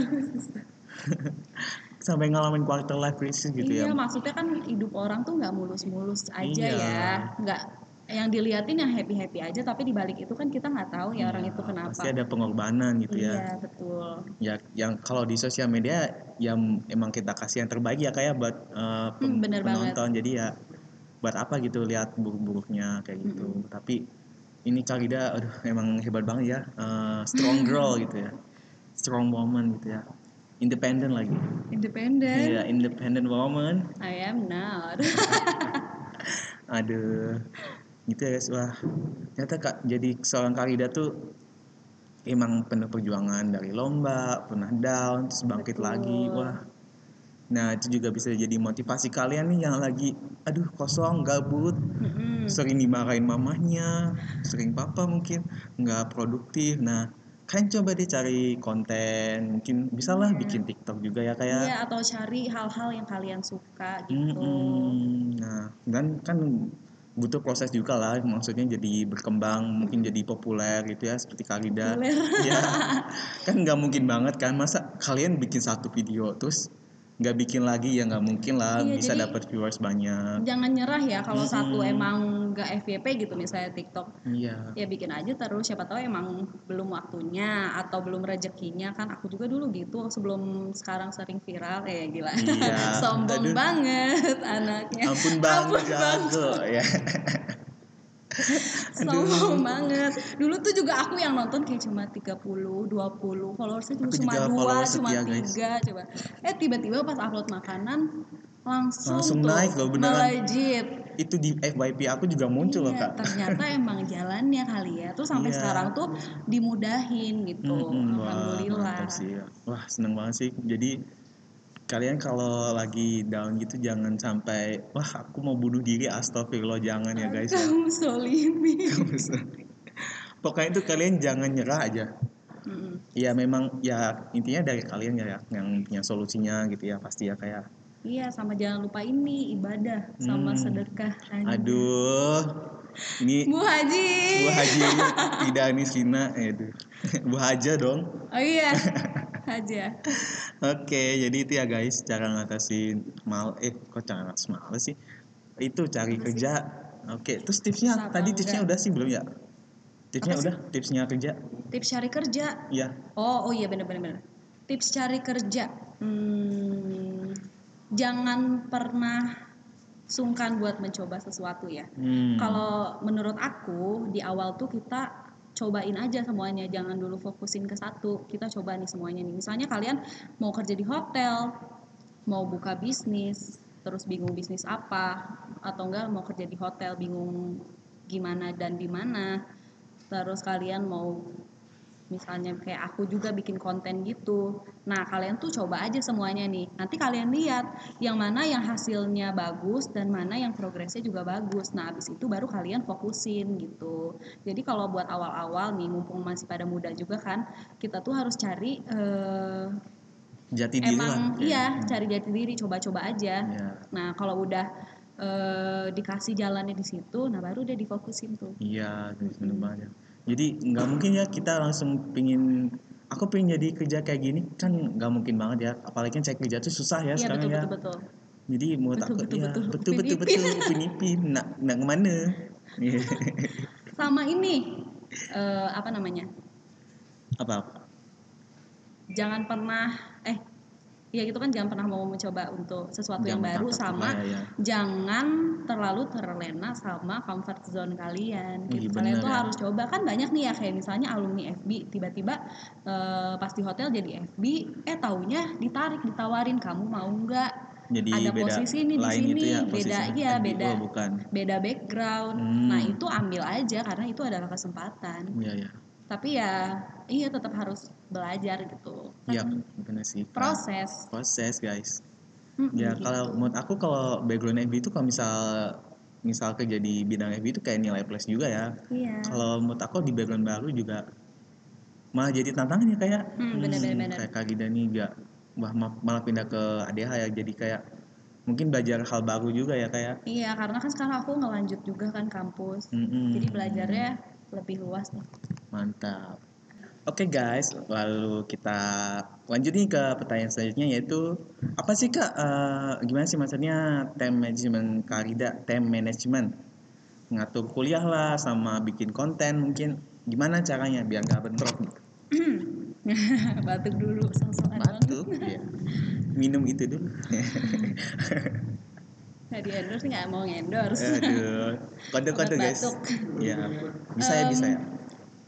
<laughs> sampai ngalamin quarter life crisis gitu iya, ya maksudnya kan hidup orang tuh nggak mulus-mulus aja Iya. ya, nggak yang diliatin yang happy happy aja, tapi dibalik itu kan kita nggak tahu ya orang Iya, itu kenapa. pasti ada pengorbanan gitu ya Iya betul. ya yang kalau di sosial media yang emang kita kasih yang terbaik ya kayak buat uh, Hmm, bener banget. penonton jadi ya buat apa gitu lihat buruk-buruknya kayak gitu. Tapi ini Karida aduh emang hebat banget ya Uh, strong girl gitu ya. Strong woman gitu ya. Independent lagi. Independen. iya independent woman. I am not. <laughs> aduh. Gitu ya guys wah. Ternyata kak jadi seorang Karida tuh emang penuh perjuangan dari lomba pernah down terus bangkit Betul. lagi wah nah itu juga bisa jadi motivasi kalian nih yang lagi aduh kosong gabut Mm-mm. sering dimarahin mamahnya sering papa mungkin nggak produktif nah kalian coba deh cari konten mungkin bisa lah Iya. bikin TikTok juga ya kayak Iya atau cari hal-hal yang kalian suka gitu. Mm-mm. Nah, dan kan butuh proses juga lah maksudnya jadi berkembang mungkin jadi populer gitu ya seperti Kalida Populer. ya <laughs> kan nggak mungkin banget kan masa kalian bikin satu video terus nggak bikin lagi ya nggak mungkin lah Iya, bisa dapat viewers banyak Jangan nyerah ya kalau satu Mm-mm. emang nggak FYP gitu misalnya TikTok. iya Ya bikin aja terus siapa tahu emang belum waktunya atau belum rezekinya kan aku juga dulu gitu sebelum sekarang sering viral ya gila. Iya. <laughs> Sombong Aduh. banget anaknya. ampun banget Ampun jago ya. <laughs> <laughs> Sombong banget. Dulu tuh juga aku yang nonton kayak cuma 30, 20, followersnya cuma cuma dua, cuma tiga, coba. Eh tiba-tiba pas upload makanan langsung, Langsung tuh naik loh, beneran. melejit. itu di FYP aku juga muncul loh Iya, kak ternyata <laughs> emang jalannya kali ya. Terus sampai Iya. sekarang tuh dimudahin gitu. Mm-mm, wah, Alhamdulillah. mantap sih ya. Wah, seneng banget sih. Jadi kalian kalau lagi down gitu jangan sampai wah aku mau bunuh diri astagfirullah jangan ya guys ya. Kamu solimi. <laughs> Pokoknya itu kalian jangan nyerah aja. Mm-mm. Ya memang ya intinya dari kalian ya yang punya solusinya gitu ya pasti ya kayak Iya, sama jangan lupa ini ibadah sama Hmm. sedekah. aduh ini Bu Haji. Bu Haji ini tidak nih Sina aduh. <laughs> Bu Haja dong. Oh iya. <laughs> Haja. Oke, jadi itu ya guys cara ngatasin mal eh kok cara males sih? Itu cari Apa sih? kerja. Oke, terus tipsnya Susah tadi tipsnya enggak? udah sih belum ya? Tipsnya Apa sih? udah, tipsnya kerja. Tips cari kerja. Iya. Oh, oh iya bener-bener. bener. Tips cari kerja. Hmm, jangan pernah sungkan buat mencoba sesuatu ya. Hmm. Kalau menurut aku di awal tuh kita cobain aja semuanya, jangan dulu fokusin ke satu. Kita coba nih semuanya nih. Misalnya kalian mau kerja di hotel, mau buka bisnis, terus bingung bisnis apa, atau enggak mau kerja di hotel bingung gimana dan di mana. Terus kalian mau misalnya kayak aku juga bikin konten gitu. Nah, kalian tuh coba aja semuanya nih. Nanti kalian lihat yang mana yang hasilnya bagus dan mana yang progresnya juga bagus. Nah, habis itu baru kalian fokusin gitu. Jadi kalau buat awal-awal nih, mumpung masih pada muda juga kan, kita tuh harus cari eh, Jati diri lah. emang kayak. iya, cari jati diri, coba-coba aja. Ya. Nah, kalau udah eh, dikasih jalannya di situ, nah baru udah difokusin tuh. Iya, bener banget. Ya. Jadi nggak mungkin ya kita langsung pingin aku pengen jadi kerja kayak gini kan nggak mungkin banget ya apalagi kan cari kerja tuh susah ya Iya sekarang betul ya betul betul. jadi menurut Betul, aku betul, ya betul. betul betul betul upin ipin nak nak ke mana. <laughs> Sama ini eh, apa namanya? apa apa jangan pernah ya gitu kan jangan pernah mau mencoba untuk sesuatu yang Jangan baru takut sama ya, ya. jangan terlalu terlena sama comfort zone kalian Ih, gitu. kalian bener tuh ya. harus coba kan banyak nih ya kayak misalnya alumni FB tiba-tiba eh, pas di hotel jadi FB eh taunya ditarik ditawarin kamu mau nggak jadi ada beda posisi nih di sini ya beda iya beda oh, bukan beda background Hmm. nah itu ambil aja karena itu adalah kesempatan iya ya tapi ya iya tetap harus belajar gitu. Iya Kan benar sih proses. Proses guys. Mm-mm, ya gitu. kalau menurut aku kalau background FB itu kalau misal misal kerja di bidang FB itu kayak nilai plus juga ya. Iya. Kalau menurut aku di background baru juga malah jadi tantangan ya kayak Hmm, bener-bener. kayak Kak Gida nih gak wah ma- malah pindah ke ADH ya. Jadi kayak mungkin belajar hal baru juga ya kayak iya karena kan sekarang aku ngelanjut juga kan kampus. Jadi belajarnya lebih luas nih. Mantap oke guys. Lalu kita lanjut nih ke pertanyaan selanjutnya yaitu apa sih kak eh, gimana sih maksudnya time management Kak Gida time management. Ngatur kuliah lah sama bikin konten mungkin. Gimana caranya biar nggak bentrok gitu <laughs> batuk dulu sosokan batuk ya. minum itu dulu. <laughs> Nggak di endorse nggak mau endorse aduh. Kode kode guys. batuk. ya bisa ya bisa ya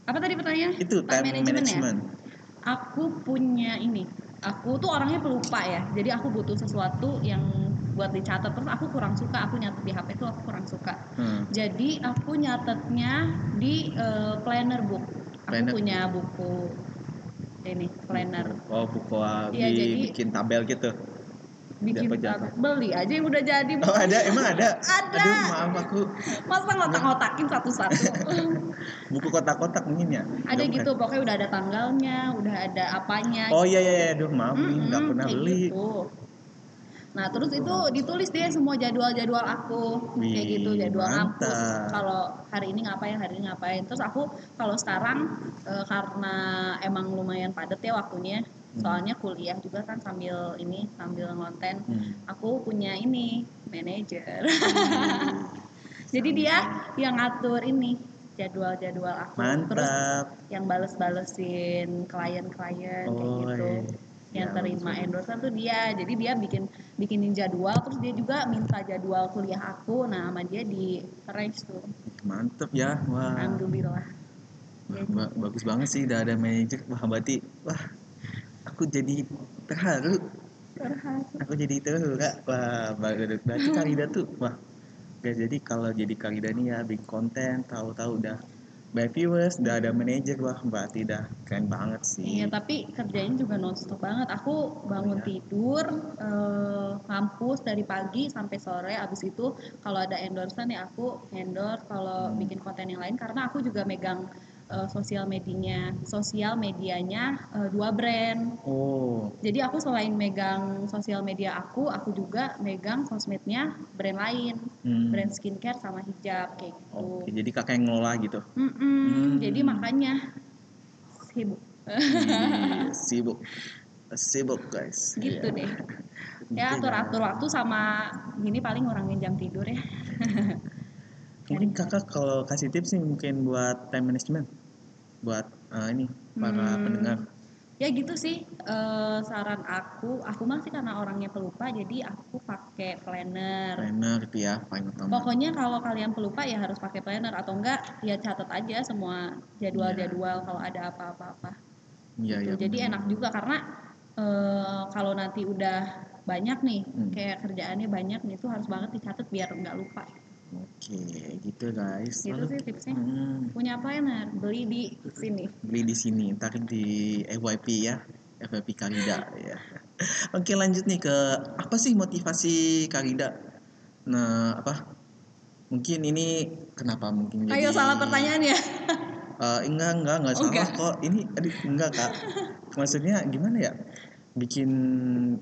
apa tadi pertanyaan itu time management, ya? aku punya ini. Aku tuh orangnya pelupa ya. Jadi aku butuh sesuatu yang buat dicatat. Terus aku kurang suka. Aku nyatet di HP tuh aku kurang suka. Hmm. jadi aku nyatetnya di eh, planner book. Aku Planner. punya buku ini planner. Oh buku uh, Iya, jadi- bikin tabel gitu bikin beli aja yang udah jadi oh ada? emang ada? Ada. aduh maaf aku. Masa ngotak-ngotakin satu-satu? <laughs> Buku kotak-kotak mungkin ya? Ada gitu pokoknya udah ada tanggalnya udah ada apanya oh iya iya iya. Aduh maaf nih nggak pernah kayak beli. gitu. Nah terus itu ditulis deh semua jadwal-jadwal aku. Kayak Wih, gitu jadwal mantap. Kalau hari ini ngapain, hari ini ngapain. Terus aku kalau sekarang eh, karena emang lumayan padat ya waktunya. Hmm. Soalnya kuliah juga kan sambil ini sambil ngonten. Hmm. Aku punya ini manajer. <laughs> Jadi dia yang ngatur ini jadwal-jadwal aku. Terus Mantap. yang bales-balesin klien-klien kayak Oh, gitu iya. yang Ya, terima betul. endorsement tuh dia jadi dia bikin bikinin jadwal terus dia juga minta jadwal kuliah aku nah sama dia di arrange tuh Mantap ya. Wah. alhamdulillah Wah, ba- bagus banget sih udah ada manajer. Wah, berarti wah aku jadi terharu. Aku jadi terharu, Kak. Wah, ber- berarti Karida tuh wah. Guys, jadi kalau jadi Karida nih ya bikin konten, tahu-tahu udah by viewers, udah ada manajer, wah berarti udah keren banget sih. Iya, tapi kerjanya juga nonstop banget. Aku bangun Iya. tidur, eh, kampus dari pagi sampai sore. Abis itu kalau ada endorsement ya aku endorse. Kalau Hmm. bikin konten yang lain, karena aku juga megang eh, sosial medianya, sosial medianya eh, dua brand. Oh, Jadi aku selain megang sosial media aku, aku juga megang sosmednya brand lain, hmm. brand skincare sama hijab kayak gitu. Oke, jadi kakak yang ngelola gitu. Mm-mm, Hmm. Jadi makanya sibuk. <laughs> Sibuk, sibuk guys. gitu Iya. deh <laughs> ya Gitu, atur atur waktu sama gini paling ngurangin jam tidur ya <laughs> Mungkin kakak kalau kasih tips nih mungkin buat time management, buat eh, ini para Hmm. pendengar. ya gitu sih eh, saran aku aku masih karena orangnya pelupa jadi aku pakai planner Planner itu ya paling utama. pokoknya kalau kalian pelupa ya harus pakai planner atau enggak ya catat aja semua jadwal-jadwal kalau ada apa-apa-apa Iya, gitu. iya. jadi benar. enak juga karena eh, kalau nanti udah banyak nih Hmm. kayak kerjaannya banyak nih itu harus banget dicatat biar nggak lupa Oke, gitu guys. gitu Lalu, sih tipsnya hmm, punya planner beli di sini beli di sini, ntar di FYP ya, FYP Karida ya. <laughs> Oke lanjut nih ke apa sih motivasi Karida? Nah apa? Mungkin ini kenapa mungkin jadi? ayo salah pertanyaan ya <laughs> Eh, enggak enggak enggak salah enggak. kok. Ini aduh enggak kak. Maksudnya gimana ya? Bikin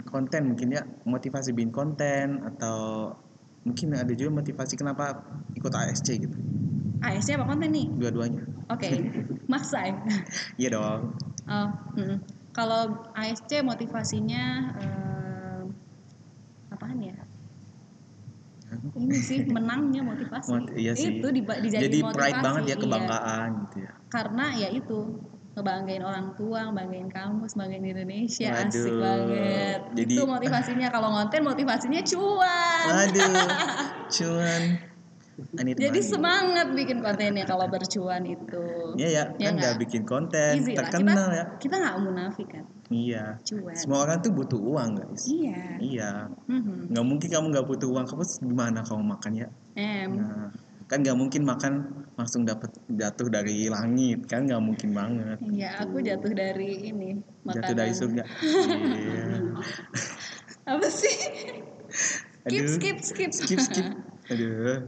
konten mungkin ya motivasi bikin konten atau mungkin ada juga motivasi kenapa ikut ASC gitu. ASC apa konten nih Dua-duanya. oke <laughs> maksa ya Iya dong. oh, kalau ASC motivasinya eh, apaan ya ini sih menangnya motivasi Mot- iya sih. itu di, dijadiin Jadi motivasi pride banget ya iya. kebanggaan gitu ya. karena ya itu ngebanggain orang tua, ngebanggain kampus, ngebanggain Indonesia, asik Waduh. banget. Jadi- itu motivasinya kalau ngonten motivasinya cuan. Waduh, cuman I need Jadi money. semangat bikin kontennya kalau bercuan itu. Iya ya, Ya kan nggak bikin konten, Easy lah. terkenal ya. Kita nggak munafik kan, Iya. cuan. Semua orang tuh butuh uang guys. Iya. Iya. Mhm. Nggak mungkin kamu nggak butuh uang, kamu gimana kamu makan ya? Em. Nah, kan nggak mungkin makan langsung dapat jatuh dari langit, kan nggak mungkin banget. Iya, aku jatuh dari ini makanan. Jatuh dari surga. <laughs> Iya. Apa sih? skip, Aduh. skip, skip, Skip, skip. <laughs> Aduh.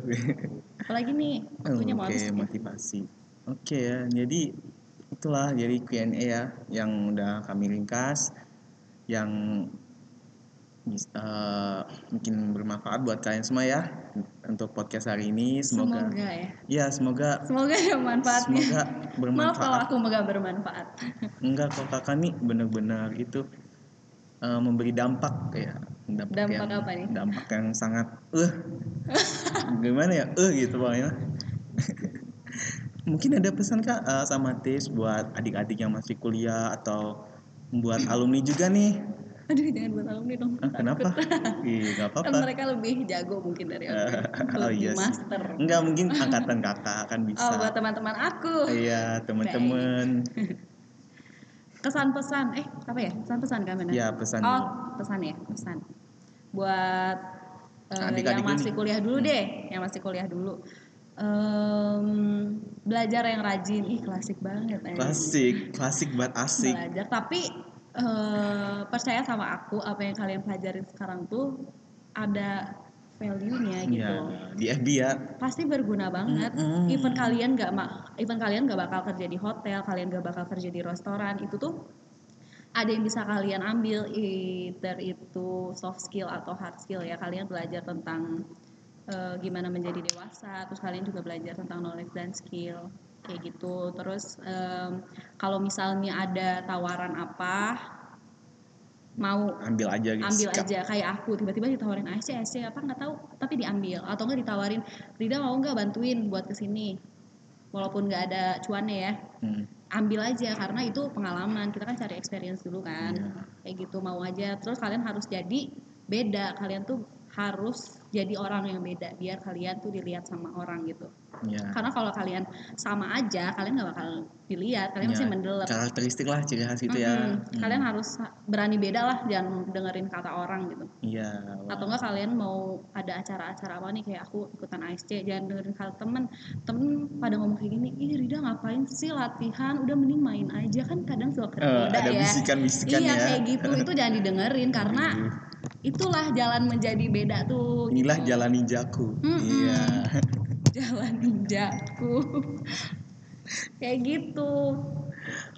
Apalagi nih, habis nih. motivasi. Oke ya, jadi itulah jadi Q&A ya yang udah kami ringkas yang eh, mungkin bermanfaat buat kalian semua ya untuk podcast hari ini. Semoga, Semoga ya. ya semoga Semoga ada manfaatnya. semoga Maaf kalau bermanfaat. aku nggak bermanfaat. Enggak kok kakak nih benar-benar itu eh, memberi dampak kayak dampak, Dampak yang apa nih? dampak yang sangat eh gimana ya eh gitu pokoknya mungkin ada pesan kak eh, sama tips buat adik-adik yang masih kuliah atau buat alumni juga nih Aduh, jangan buat alumni dong. ah, kenapa. Ih, nggak Kan apa-apa mereka lebih jago mungkin dari aku. <laughs> oh lebih iya sih master. enggak mungkin angkatan kakak kan bisa Oh, buat teman-teman aku. iya teman-teman Kesan-pesan, eh apa ya? Pesan-pesan kan benar? ya pesan Oh, pesan ya, pesan. Buat eh, Adik-adik yang masih ini. kuliah dulu deh, yang masih kuliah dulu. Em, belajar yang rajin, ih klasik banget. klasik klasik buat asik Belajar, tapi eh, percaya sama aku, apa yang kalian pelajarin sekarang tuh ada value-nya gitu. ya di FB ya Pasti berguna banget. Mm-mm. Even kalian nggak ma- even kalian nggak bakal kerja di hotel, kalian nggak bakal kerja di restoran, itu tuh ada yang bisa kalian ambil either itu soft skill atau hard skill ya kalian belajar tentang eh, gimana menjadi dewasa terus kalian juga belajar tentang knowledge dan skill kayak gitu. Terus em, kalau misalnya ada tawaran apa mau ambil aja gitu ambil sikap. aja. Kayak aku tiba-tiba ditawarin ASC ASC apa nggak tahu. Tapi diambil. Atau nggak ditawarin Rida mau nggak bantuin buat ke sini walaupun nggak ada cuannya ya. Hmm, ambil aja karena itu pengalaman. Kita kan cari experience dulu kan. Iya. kayak gitu mau aja. Terus kalian harus jadi beda. Kalian tuh harus jadi orang yang beda biar kalian tuh dilihat sama orang gitu. Ya. karena kalau kalian sama aja kalian nggak bakal dilihat kalian Ya, masih mendelep. karakteristik lah ciri khas itu ya. Mm-mm. Hmm, kalian harus berani beda lah jangan dengerin kata orang gitu. Iya atau enggak kalian mau ada acara-acara apa nih kayak aku ikutan ASC jangan dengerin kata temen. Temen pada ngomong kayak gini ih Rida ngapain sih latihan? Udah mending main aja. Kan kadang suka tergoda ada ya. bisikan-bisikan iya ya. kayak gitu. Itu jangan didengerin karena itulah jalan menjadi beda tuh inilah gitu. jalan ninjaku. Mm-mm. iya. <laughs> Jalan ninjaku. <laughs> Kayak gitu.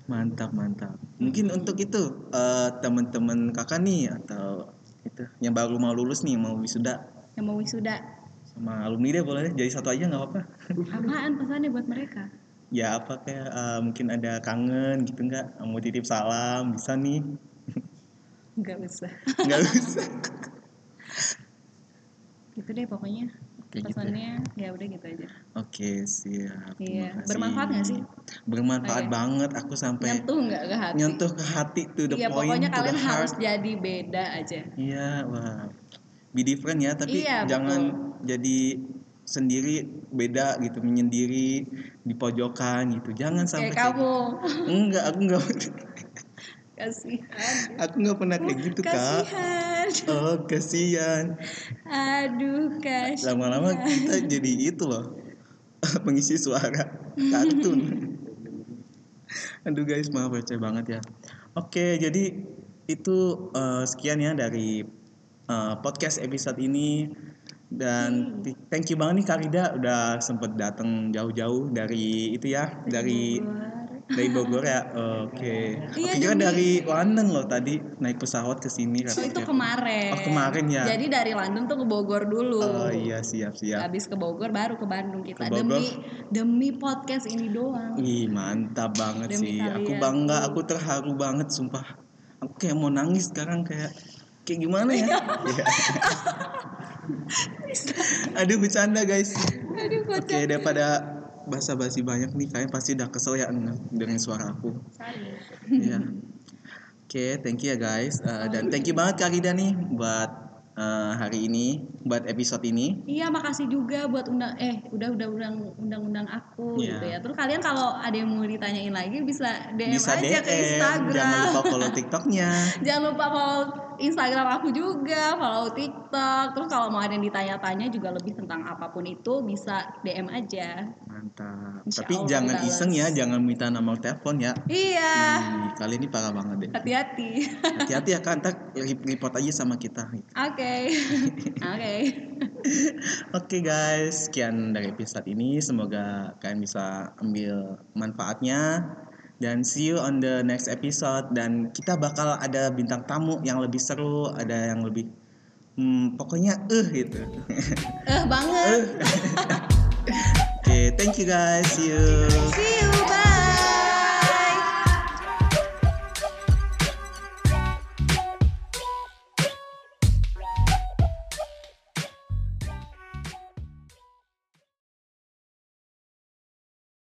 Mantap mantap. Mungkin untuk itu eh, teman-teman kakak nih atau itu yang baru mau lulus nih mau wisuda. Yang mau wisuda. Sama alumni deh boleh deh jadi satu aja nggak apa-apa. <laughs> Apaan pesannya buat mereka? Ya apa kayak eh, mungkin ada kangen gitu nggak? Mau titip salam bisa nih nggak usah nggak <laughs> usah gitu deh pokoknya Oke, gitu ya. pesannya ya udah gitu aja oke siap Iya. Bermanfaat nggak sih? bermanfaat Oke. banget aku sampai nyentuh nggak ke hati nyentuh ke hati to the iya point pokoknya to the kalian heart harus jadi beda aja Iya, wah. Be different ya, tapi Iya, jangan jadi sendiri beda gitu, menyendiri di pojokan gitu. Jangan sampai kayak kamu gitu. Enggak, aku enggak <laughs> kasihan aku enggak pernah kayak gitu, Kak. kasihan Oh, kasihan. aduh kasihan Lama-lama kita jadi itu loh. <laughs> Pengisi suara kartun. <laughs> Aduh guys, maaf receh banget ya. Oke, jadi itu eh, sekian ya dari eh, podcast episode ini dan Hmm. thank you banget nih Karida udah sempet datang jauh-jauh dari itu ya dari. Dari Bogor ya oke Iya, oke kira dari London loh tadi naik pesawat ke sini Oh, itu kemarin Oh, kemarin ya. jadi dari London tuh ke Bogor dulu oh iya siap siap habis ke Bogor baru ke Bandung kita Ke Bogor. demi demi podcast ini doang Ih mantap banget Demi sih. Aku kalian. bangga, aku terharu banget sumpah. Aku kayak mau nangis sekarang kayak kayak gimana ya? Iya. <laughs> Aduh bercanda guys. aduh Oke daripada basa-basi banyak nih kalian pasti udah kesel ya dengan suara aku. Sorry. Iya. Oke, thank you ya guys. Eh, dan thank you banget Kak Rida nih buat eh, hari ini, buat episode ini. Iya makasih juga buat undang eh udah udah undang undang undang aku Iya. gitu ya. Terus kalian kalau ada yang mau ditanyain lagi bisa DM Bisa aja DM, ke Instagram. <laughs> jangan lupa follow TikToknya. Jangan lupa follow Instagram aku juga, follow TikTok. Terus kalau mau ada yang ditanya-tanya juga lebih tentang apa pun itu bisa DM aja. Mantap. Insya Tapi Allah jangan iseng ya, jangan minta nomor telepon ya. Iya. Ih, kali ini parah banget deh. Hati-hati. Hati-hati ya kan, re- report aja sama kita. Oke. <laughs> Oke. Oke guys, sekian dari episode ini. Semoga kalian bisa ambil manfaatnya. Dan see you on the next episode. Dan kita bakal ada bintang tamu yang lebih seru, ada yang lebih hmm, pokoknya eh gitu. Eh banget. <laughs> Oke, thank you guys. See you. See you.